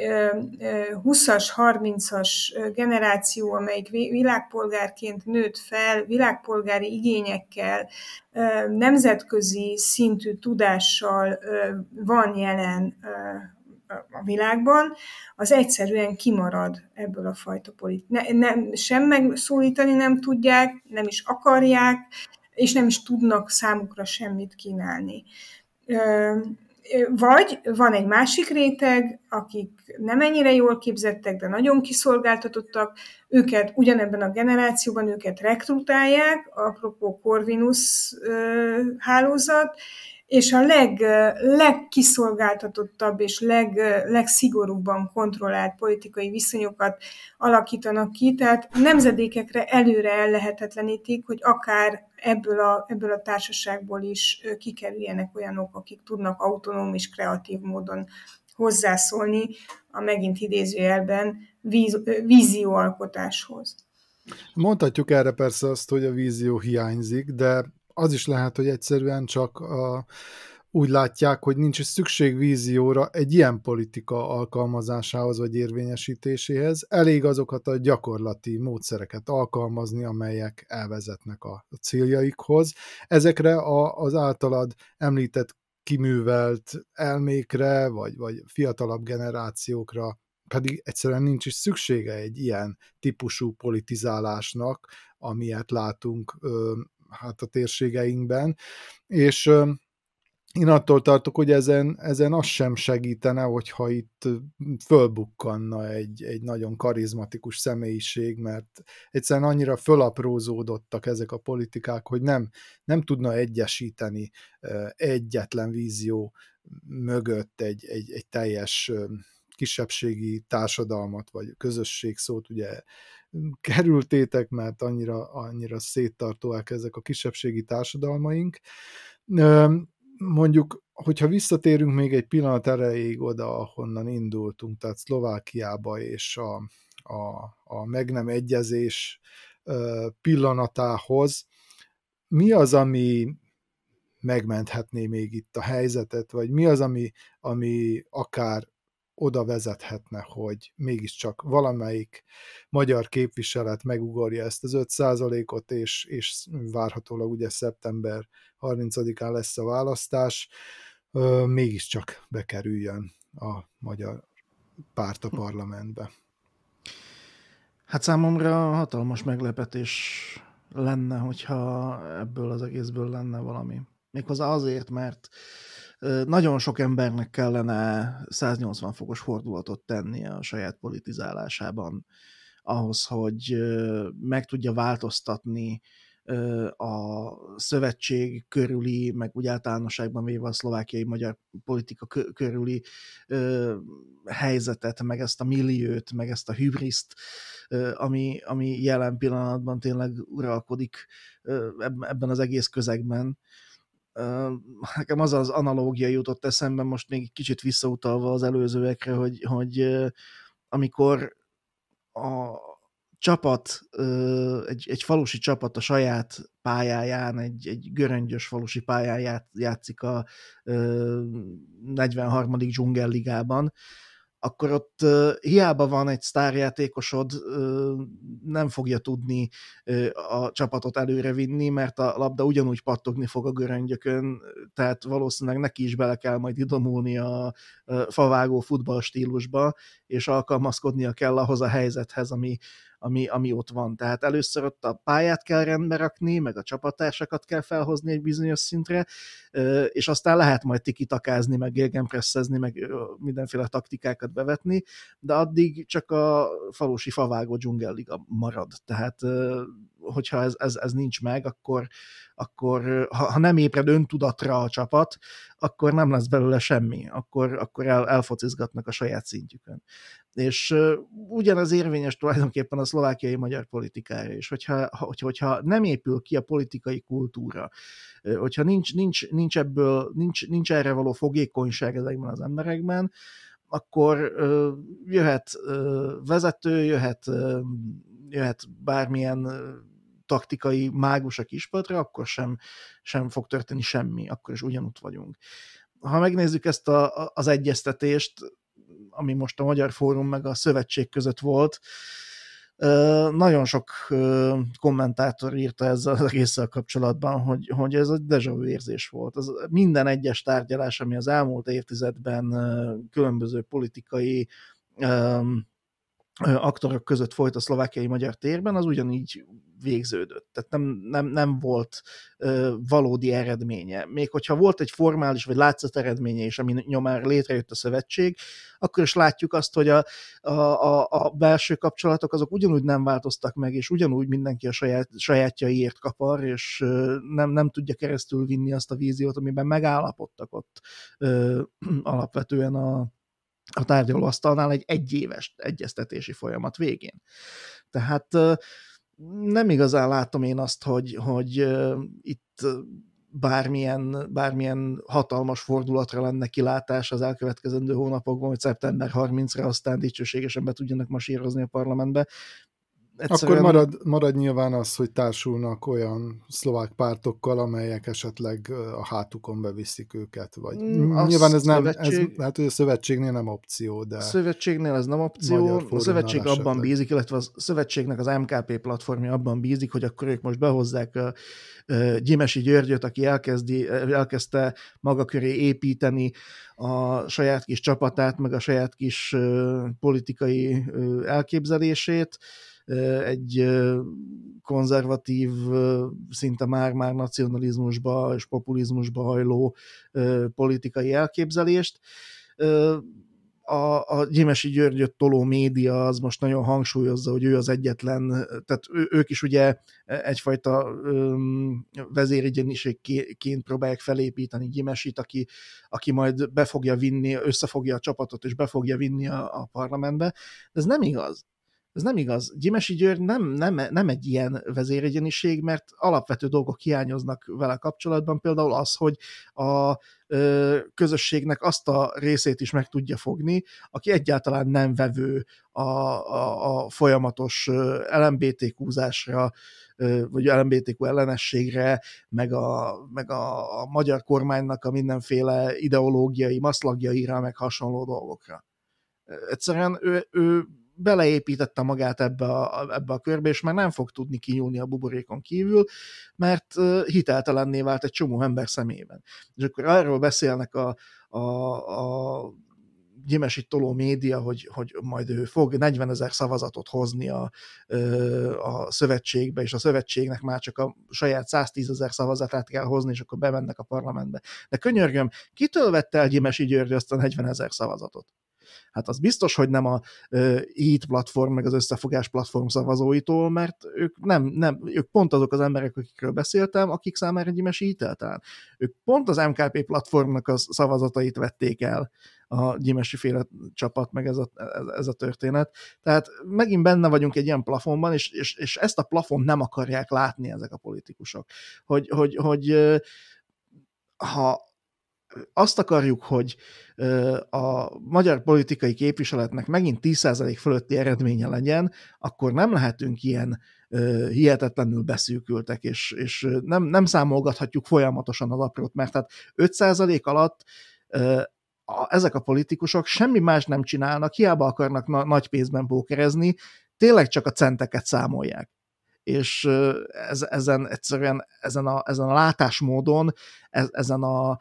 20-as, 30-as generáció, amelyik világpolgárként nőtt fel, világpolgári igényekkel, nemzetközi szintű tudással van jelen a világban, az egyszerűen kimarad ebből a fajta politikát. Ne, nem, sem megszólítani nem tudják, nem is akarják, és nem is tudnak számukra semmit kínálni. Vagy van egy másik réteg, akik nem ennyire jól képzettek, de nagyon kiszolgáltatottak, őket ugyanebben a generációban őket rekrutálják, apropó Corvinus hálózat, és a leg, legkiszolgáltatottabb és leg, legszigorúbban kontrollált politikai viszonyokat alakítanak ki, tehát nemzedékekre előre ellehetetlenítik, hogy akár ebből a, ebből a társaságból is kikerüljenek olyanok, akik tudnak autonóm és kreatív módon hozzászólni a megint idézőjelben víz, vízióalkotáshoz. Mondhatjuk erre persze azt, hogy a vízió hiányzik, de az is lehet, hogy egyszerűen csak a, úgy látják, hogy nincs szükség vízióra egy ilyen politika alkalmazásához vagy érvényesítéséhez. Elég azokat a gyakorlati módszereket alkalmazni, amelyek elvezetnek a céljaikhoz. Ezekre a, az általad említett kiművelt elmékre, vagy, vagy fiatalabb generációkra pedig egyszerűen nincs is szüksége egy ilyen típusú politizálásnak, amilyet látunk hát a térségeinkben, és én attól tartok, hogy ezen, ezen az sem segítene, hogyha itt fölbukkanna egy, egy nagyon karizmatikus személyiség, mert egyszerűen annyira fölaprózódottak ezek a politikák, hogy nem, nem tudna egyesíteni egyetlen vízió mögött egy, egy, egy teljes kisebbségi társadalmat, vagy közösség szót ugye kerültétek, mert annyira, annyira széttartóak ezek a kisebbségi társadalmaink. Mondjuk, hogyha visszatérünk még egy pillanat erejéig oda, ahonnan indultunk, tehát Szlovákiába és a, a, a meg nem egyezés pillanatához, mi az, ami megmenthetné még itt a helyzetet, vagy mi az, ami, ami akár oda vezethetne, hogy mégiscsak valamelyik magyar képviselet megugorja ezt az 5%-ot, és, és várhatólag ugye szeptember 30-án lesz a választás, mégiscsak bekerüljön a magyar párt a parlamentbe. Hát számomra hatalmas meglepetés lenne, hogyha ebből az egészből lenne valami. Méghozzá azért, mert nagyon sok embernek kellene 180 fokos fordulatot tennie a saját politizálásában ahhoz, hogy meg tudja változtatni a szövetség körüli, meg úgy általánosságban véve a szlovákiai magyar politika körüli helyzetet, meg ezt a milliót, meg ezt a hübriszt, ami, ami jelen pillanatban tényleg uralkodik ebben az egész közegben nekem az az analógia jutott eszembe, most még kicsit visszautalva az előzőekre, hogy, hogy amikor a csapat, egy, egy falusi csapat a saját pályáján, egy, egy göröngyös falusi pályán játszik a 43. dzsungelligában, akkor ott hiába van egy sztárjátékosod, nem fogja tudni a csapatot előrevinni, mert a labda ugyanúgy pattogni fog a göröngyökön, tehát valószínűleg neki is bele kell majd idomulni a favágó futball stílusba, és alkalmazkodnia kell ahhoz a helyzethez, ami, ami, ami ott van. Tehát először ott a pályát kell rendbe rakni, meg a csapattársakat kell felhozni egy bizonyos szintre, és aztán lehet majd tikitakázni, meg gegenpresszezni, meg mindenféle taktikákat bevetni, de addig csak a falusi favágó dzsungelliga marad. Tehát hogyha ez, ez, ez nincs meg, akkor, akkor ha, ha nem ébred öntudatra a csapat, akkor nem lesz belőle semmi, akkor, akkor el, elfocizgatnak a saját szintjükön. És ugyanaz érvényes tulajdonképpen a szlovákiai magyar politikára is, hogyha, hogy, hogyha nem épül ki a politikai kultúra, hogyha nincs, nincs, nincs ebből, nincs, nincs erre való fogékonyság ezekben az emberekben, akkor jöhet vezető, jöhet, jöhet bármilyen taktikai mágus a kispadra, akkor sem, sem fog történni semmi, akkor is ugyanúgy vagyunk. Ha megnézzük ezt a, az egyeztetést, ami most a Magyar Fórum meg a Szövetség között volt, nagyon sok kommentátor írta ezzel az egésszel kapcsolatban, hogy, hogy ez egy deja vu érzés volt. Az minden egyes tárgyalás, ami az elmúlt évtizedben különböző politikai aktorok között folyt a szlovákiai magyar térben, az ugyanígy végződött. Tehát nem, nem, nem volt ö, valódi eredménye. Még hogyha volt egy formális vagy látszat eredménye is, ami nyomán létrejött a szövetség, akkor is látjuk azt, hogy a, a, a, a belső kapcsolatok azok ugyanúgy nem változtak meg, és ugyanúgy mindenki a saját, sajátjaiért kapar, és ö, nem, nem tudja keresztül vinni azt a víziót, amiben megállapodtak ott ö, alapvetően a, a tárgyalóasztalnál egy egyéves egyeztetési folyamat végén. Tehát nem igazán látom én azt, hogy, hogy itt bármilyen, bármilyen hatalmas fordulatra lenne kilátás az elkövetkezendő hónapokban, hogy szeptember 30-ra aztán dicsőségesen be tudjanak masírozni a parlamentbe. Egyszerűen... Akkor marad, marad nyilván az, hogy társulnak olyan szlovák pártokkal, amelyek esetleg a hátukon beviszik őket, vagy mm, nyilván ez nem, szövetség... ez, hát hogy a szövetségnél nem opció, de... A szövetségnél ez nem opció, a szövetség abban esetleg. bízik, illetve a szövetségnek az MKP platformja abban bízik, hogy akkor ők most behozzák a, a Gyimesi Györgyöt, aki elkezdi, elkezdte maga köré építeni a saját kis csapatát, meg a saját kis politikai elképzelését, egy konzervatív, szinte már-már nacionalizmusba és populizmusba hajló politikai elképzelést. A, a Gyimesi Györgyöt toló média az most nagyon hangsúlyozza, hogy ő az egyetlen, tehát ő, ők is ugye egyfajta vezérigyenisségként próbálják felépíteni Gyimesit, aki, aki majd be fogja vinni, összefogja a csapatot és be fogja vinni a, a parlamentbe. De ez nem igaz ez nem igaz. Gyimesi György nem, nem, nem egy ilyen vezéregyeniség, mert alapvető dolgok hiányoznak vele kapcsolatban, például az, hogy a ö, közösségnek azt a részét is meg tudja fogni, aki egyáltalán nem vevő a, a, a folyamatos LMBTQ-zásra, vagy LMBTQ ellenességre, meg a, meg a, magyar kormánynak a mindenféle ideológiai maszlagjaira, meg hasonló dolgokra. Egyszerűen ő, ő beleépítette magát ebbe a, ebbe a körbe, és már nem fog tudni kinyúlni a buborékon kívül, mert hiteltelenné vált egy csomó ember szemében. És akkor arról beszélnek a, a, a gyimesi toló média, hogy, hogy majd ő fog 40 ezer szavazatot hozni a, a szövetségbe, és a szövetségnek már csak a saját 110 ezer szavazatát kell hozni, és akkor bemennek a parlamentbe. De könyörgöm, kitől vette el Gyimesi György azt a 40 ezer szavazatot? Hát az biztos, hogy nem a HIT platform, meg az összefogás platform szavazóitól, mert ők nem, nem, ők pont azok az emberek, akikről beszéltem, akik számára Gyimes hiteltelen. Ők pont az MKP platformnak a szavazatait vették el a gyimesi féle csapat, meg ez a, ez, a történet. Tehát megint benne vagyunk egy ilyen plafonban, és, és, és ezt a plafon nem akarják látni ezek a politikusok. Hogy, hogy, hogy ha azt akarjuk, hogy a magyar politikai képviseletnek megint 10% fölötti eredménye legyen, akkor nem lehetünk ilyen hihetetlenül beszűkültek, és, és nem, nem számolgathatjuk folyamatosan az aprót, mert hát 5% alatt ezek a politikusok semmi más nem csinálnak, hiába akarnak na, nagy pénzben pókerezni, tényleg csak a centeket számolják. És ez, ezen egyszerűen ezen a, ezen a látásmódon, ez, ezen a,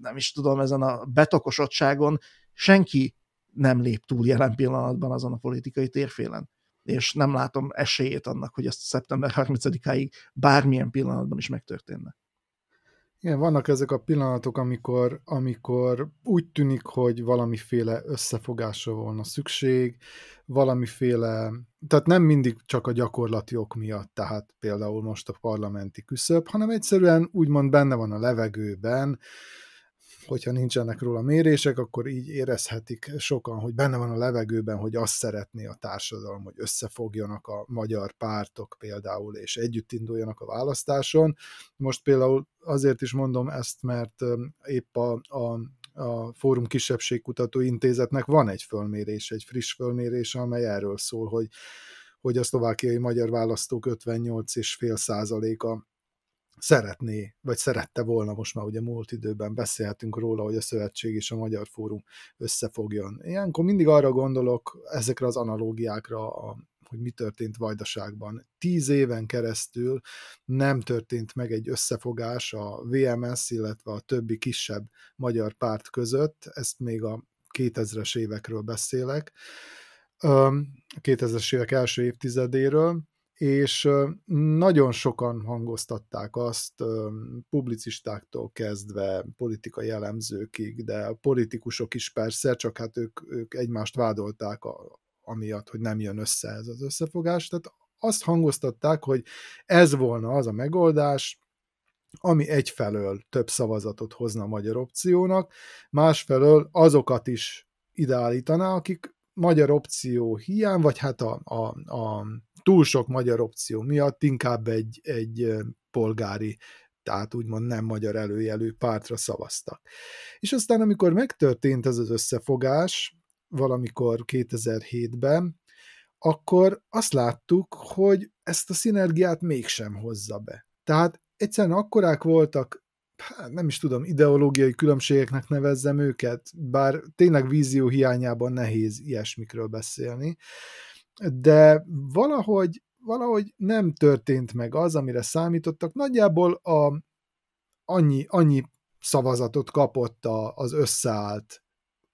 nem is tudom, ezen a betokosottságon senki nem lép túl jelen pillanatban azon a politikai térfélen. És nem látom esélyét annak, hogy ezt szeptember 30-áig bármilyen pillanatban is megtörténne. Igen, vannak ezek a pillanatok, amikor, amikor úgy tűnik, hogy valamiféle összefogásra volna szükség, valamiféle, tehát nem mindig csak a gyakorlati ok miatt, tehát például most a parlamenti küszöb, hanem egyszerűen úgymond benne van a levegőben, hogyha nincsenek róla mérések, akkor így érezhetik sokan, hogy benne van a levegőben, hogy azt szeretné a társadalom, hogy összefogjanak a magyar pártok például, és együtt induljanak a választáson. Most például azért is mondom ezt, mert épp a, a a Fórum Kisebbségkutató Intézetnek van egy fölmérés, egy friss fölmérés, amely erről szól, hogy, hogy a szlovákiai magyar választók 58,5 százaléka szeretné, vagy szerette volna, most már ugye múlt időben beszélhetünk róla, hogy a Szövetség és a Magyar Fórum összefogjon. Ilyenkor mindig arra gondolok, ezekre az analógiákra, a, hogy mi történt Vajdaságban. Tíz éven keresztül nem történt meg egy összefogás a VMS, illetve a többi kisebb magyar párt között, ezt még a 2000-es évekről beszélek, a 2000-es évek első évtizedéről, és nagyon sokan hangoztatták azt, publicistáktól kezdve, politikai elemzőkig, de a politikusok is persze, csak hát ők, ők egymást vádolták a, amiatt, hogy nem jön össze ez az összefogás. Tehát azt hangoztatták, hogy ez volna az a megoldás, ami egyfelől több szavazatot hozna a magyar opciónak, másfelől azokat is ideállítaná, akik magyar opció hiány, vagy hát a, a, a túl sok magyar opció miatt inkább egy, egy polgári tehát úgymond nem magyar előjelű pártra szavaztak. És aztán, amikor megtörtént ez az összefogás, valamikor 2007-ben, akkor azt láttuk, hogy ezt a szinergiát mégsem hozza be. Tehát egyszerűen akkorák voltak, hát nem is tudom, ideológiai különbségeknek nevezzem őket, bár tényleg vízió hiányában nehéz ilyesmikről beszélni, de valahogy, valahogy nem történt meg az, amire számítottak. Nagyjából a, annyi, annyi szavazatot kapott a, az összeállt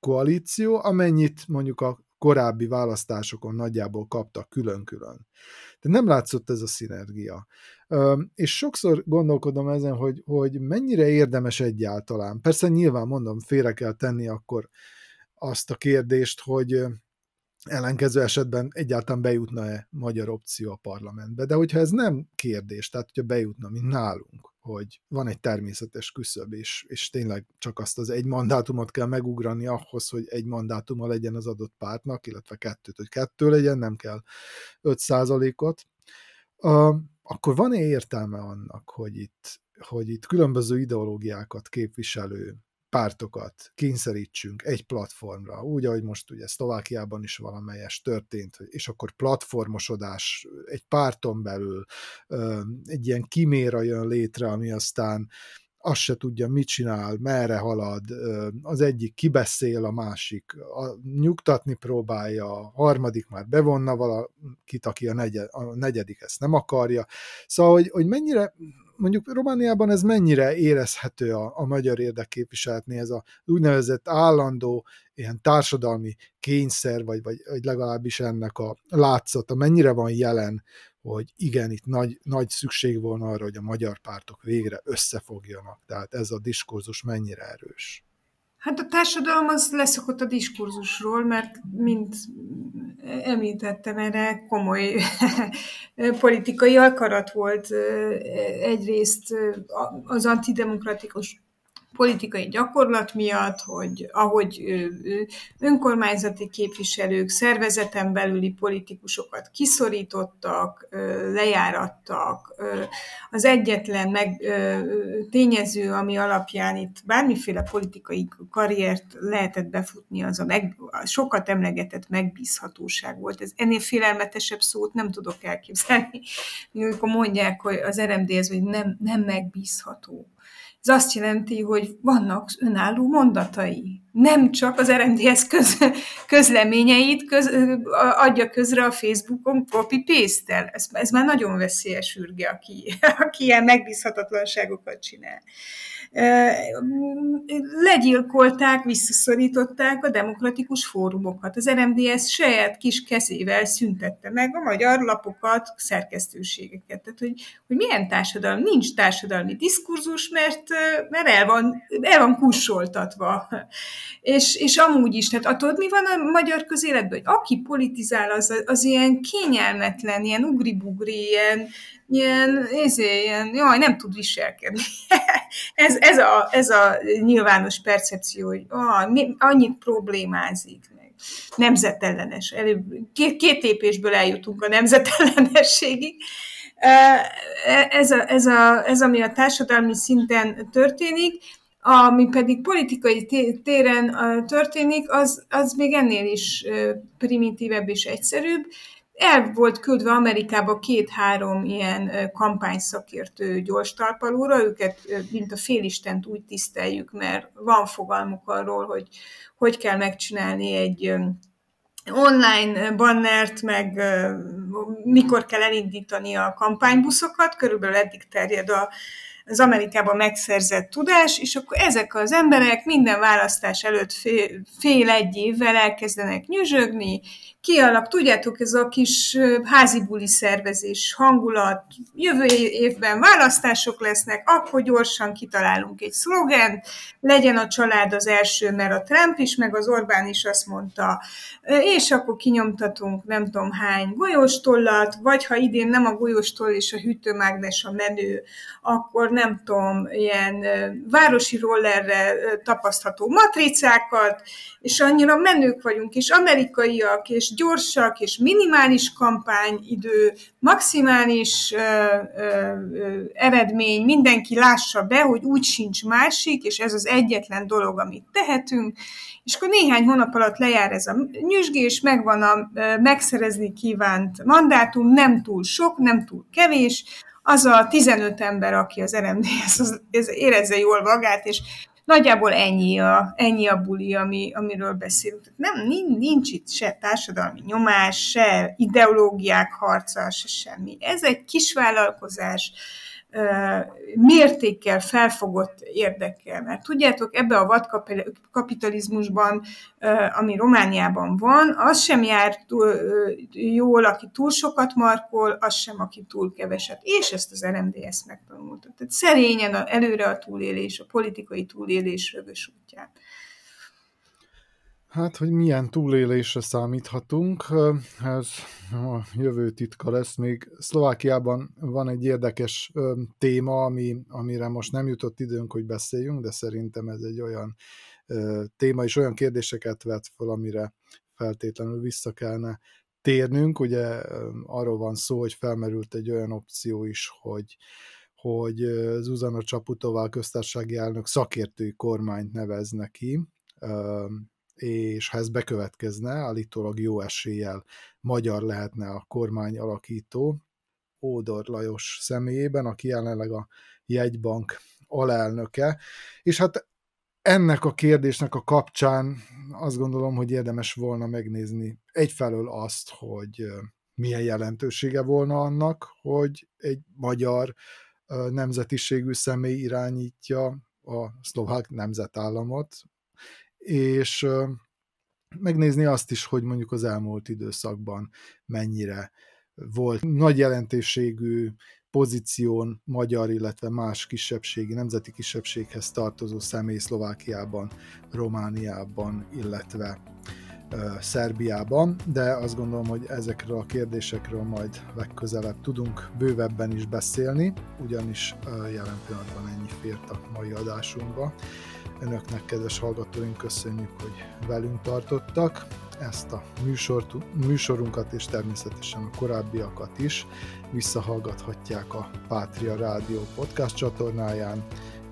koalíció, amennyit mondjuk a korábbi választásokon nagyjából kaptak külön-külön. De nem látszott ez a szinergia. És sokszor gondolkodom ezen, hogy, hogy mennyire érdemes egyáltalán. Persze nyilván mondom, félre kell tenni akkor azt a kérdést, hogy ellenkező esetben egyáltalán bejutna-e magyar opció a parlamentbe. De hogyha ez nem kérdés, tehát hogyha bejutna, mint nálunk, hogy van egy természetes küszöb, és, és tényleg csak azt az egy mandátumot kell megugrani ahhoz, hogy egy mandátuma legyen az adott pártnak, illetve kettőt, hogy kettő legyen, nem kell 5 ot uh, akkor van-e értelme annak, hogy itt, hogy itt különböző ideológiákat képviselő pártokat kényszerítsünk egy platformra, úgy, ahogy most ugye Szlovákiában is valamelyes történt, és akkor platformosodás egy párton belül, egy ilyen kiméra jön létre, ami aztán azt se tudja, mit csinál, merre halad, az egyik kibeszél, a másik a, nyugtatni próbálja, a harmadik már bevonna valakit, aki a, negyed, a negyedik ezt nem akarja. Szóval, hogy, hogy mennyire mondjuk Romániában ez mennyire érezhető a, a magyar érdekképviseletnél, ez a úgynevezett állandó ilyen társadalmi kényszer, vagy, vagy, vagy legalábbis ennek a látszata, mennyire van jelen, hogy igen, itt nagy, nagy szükség volna arra, hogy a magyar pártok végre összefogjanak. Tehát ez a diskurzus mennyire erős. Hát a társadalom az leszokott a diskurzusról, mert mint említettem, erre komoly politikai akarat volt egyrészt az antidemokratikus politikai gyakorlat miatt, hogy ahogy önkormányzati képviselők, szervezeten belüli politikusokat kiszorítottak, lejárattak. Az egyetlen meg, tényező, ami alapján itt bármiféle politikai karriert lehetett befutni, az a, meg, a sokat emlegetett megbízhatóság volt. Ez ennél félelmetesebb szót nem tudok elképzelni, amikor mondják, hogy az RMD ez, hogy nem, nem megbízható. Ez azt jelenti, hogy vannak önálló mondatai. Nem csak az RMDS köz, közleményeit köz, adja közre a Facebookon copy-paste-tel. Ez, ez már nagyon veszélyes ürge, aki, aki ilyen megbízhatatlanságokat csinál legyilkolták, visszaszorították a demokratikus fórumokat. Az RMDS saját kis kezével szüntette meg a magyar lapokat, szerkesztőségeket. Tehát, hogy, hogy milyen társadalom? Nincs társadalmi diskurzus, mert, mert el, van, el van kussoltatva. És, és amúgy is, tehát attól mi van a magyar közéletben, hogy aki politizál, az, az ilyen kényelmetlen, ilyen ugri-bugri, ilyen, ilyen, ezé, ilyen, jaj, nem tud viselkedni. ez, ez, a, ez a nyilvános percepció, hogy ah, annyit problémázik meg. Nemzetellenes. Előbb, két, két lépésből eljutunk a nemzetellenességig. Ez, a, ez, a, ez, ami a társadalmi szinten történik, ami pedig politikai téren történik, az, az még ennél is primitívebb és egyszerűbb, el volt küldve Amerikába két-három ilyen kampányszakértő gyors talpalóra, őket, mint a félistent úgy tiszteljük, mert van fogalmuk arról, hogy hogy kell megcsinálni egy online bannert, meg mikor kell elindítani a kampánybuszokat, körülbelül eddig terjed a, az Amerikában megszerzett tudás, és akkor ezek az emberek minden választás előtt fél, fél egy évvel elkezdenek nyüzsögni, kialak, tudjátok, ez a kis házi buli szervezés, hangulat, jövő évben választások lesznek, akkor gyorsan kitalálunk egy szlogent, legyen a család az első, mert a Trump is, meg az Orbán is azt mondta, és akkor kinyomtatunk nem tudom hány golyóstollat, vagy ha idén nem a golyóstoll és a hűtőmágnes a menő, akkor nem tudom, ilyen városi rollerre tapasztható matricákat, és annyira menők vagyunk, és amerikaiak, és gyorsak, és minimális kampányidő, maximális ö, ö, ö, eredmény, mindenki lássa be, hogy úgy sincs másik, és ez az egyetlen dolog, amit tehetünk, és akkor néhány hónap alatt lejár ez a nyüzsgés, megvan a megszerezni kívánt mandátum, nem túl sok, nem túl kevés, az a 15 ember, aki az RMDS, az érezze jól magát, és nagyjából ennyi a, ennyi a buli, ami, amiről beszélünk. Nem, nincs itt se társadalmi nyomás, se ideológiák harca, se semmi. Ez egy kisvállalkozás, mértékkel felfogott érdekkel. Mert tudjátok, ebbe a vadkapitalizmusban, ami Romániában van, az sem jár túl, jól, aki túl sokat markol, az sem, aki túl keveset. És ezt az RMDS megtanulta. Tehát szerényen előre a túlélés, a politikai túlélés rögös útján. Hát, hogy milyen túlélésre számíthatunk, ez a jövő titka lesz. Még Szlovákiában van egy érdekes téma, ami, amire most nem jutott időnk, hogy beszéljünk, de szerintem ez egy olyan téma, és olyan kérdéseket vet fel, amire feltétlenül vissza kellene térnünk. Ugye arról van szó, hogy felmerült egy olyan opció is, hogy hogy Zuzana Csaputová köztársasági elnök szakértői kormányt nevezne ki, és ha ez bekövetkezne, állítólag jó eséllyel magyar lehetne a kormány alakító, Ódor Lajos személyében, aki jelenleg a jegybank alelnöke, és hát ennek a kérdésnek a kapcsán azt gondolom, hogy érdemes volna megnézni egyfelől azt, hogy milyen jelentősége volna annak, hogy egy magyar nemzetiségű személy irányítja a szlovák nemzetállamot, és megnézni azt is, hogy mondjuk az elmúlt időszakban mennyire volt nagy jelentőségű pozíción magyar, illetve más kisebbségi, nemzeti kisebbséghez tartozó személy Szlovákiában, Romániában, illetve Szerbiában, de azt gondolom, hogy ezekről a kérdésekről majd legközelebb tudunk bővebben is beszélni, ugyanis jelen pillanatban ennyi fért a mai adásunkba. Önöknek, kedves hallgatóink, köszönjük, hogy velünk tartottak. Ezt a műsort, műsorunkat és természetesen a korábbiakat is visszahallgathatják a Pátria Rádió podcast csatornáján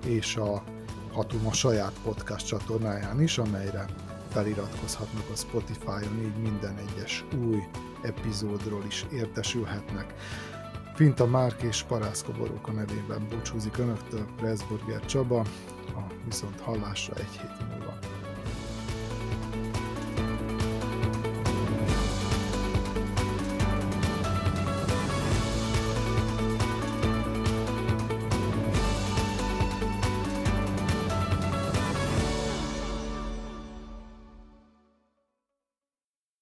és a Hatuma saját podcast csatornáján is, amelyre feliratkozhatnak a Spotify-on, így minden egyes új epizódról is értesülhetnek. Finta Márk és Parászka Boróka nevében búcsúzik Önöktől Pressburger Csaba, a viszont hallásra egy hét múlva.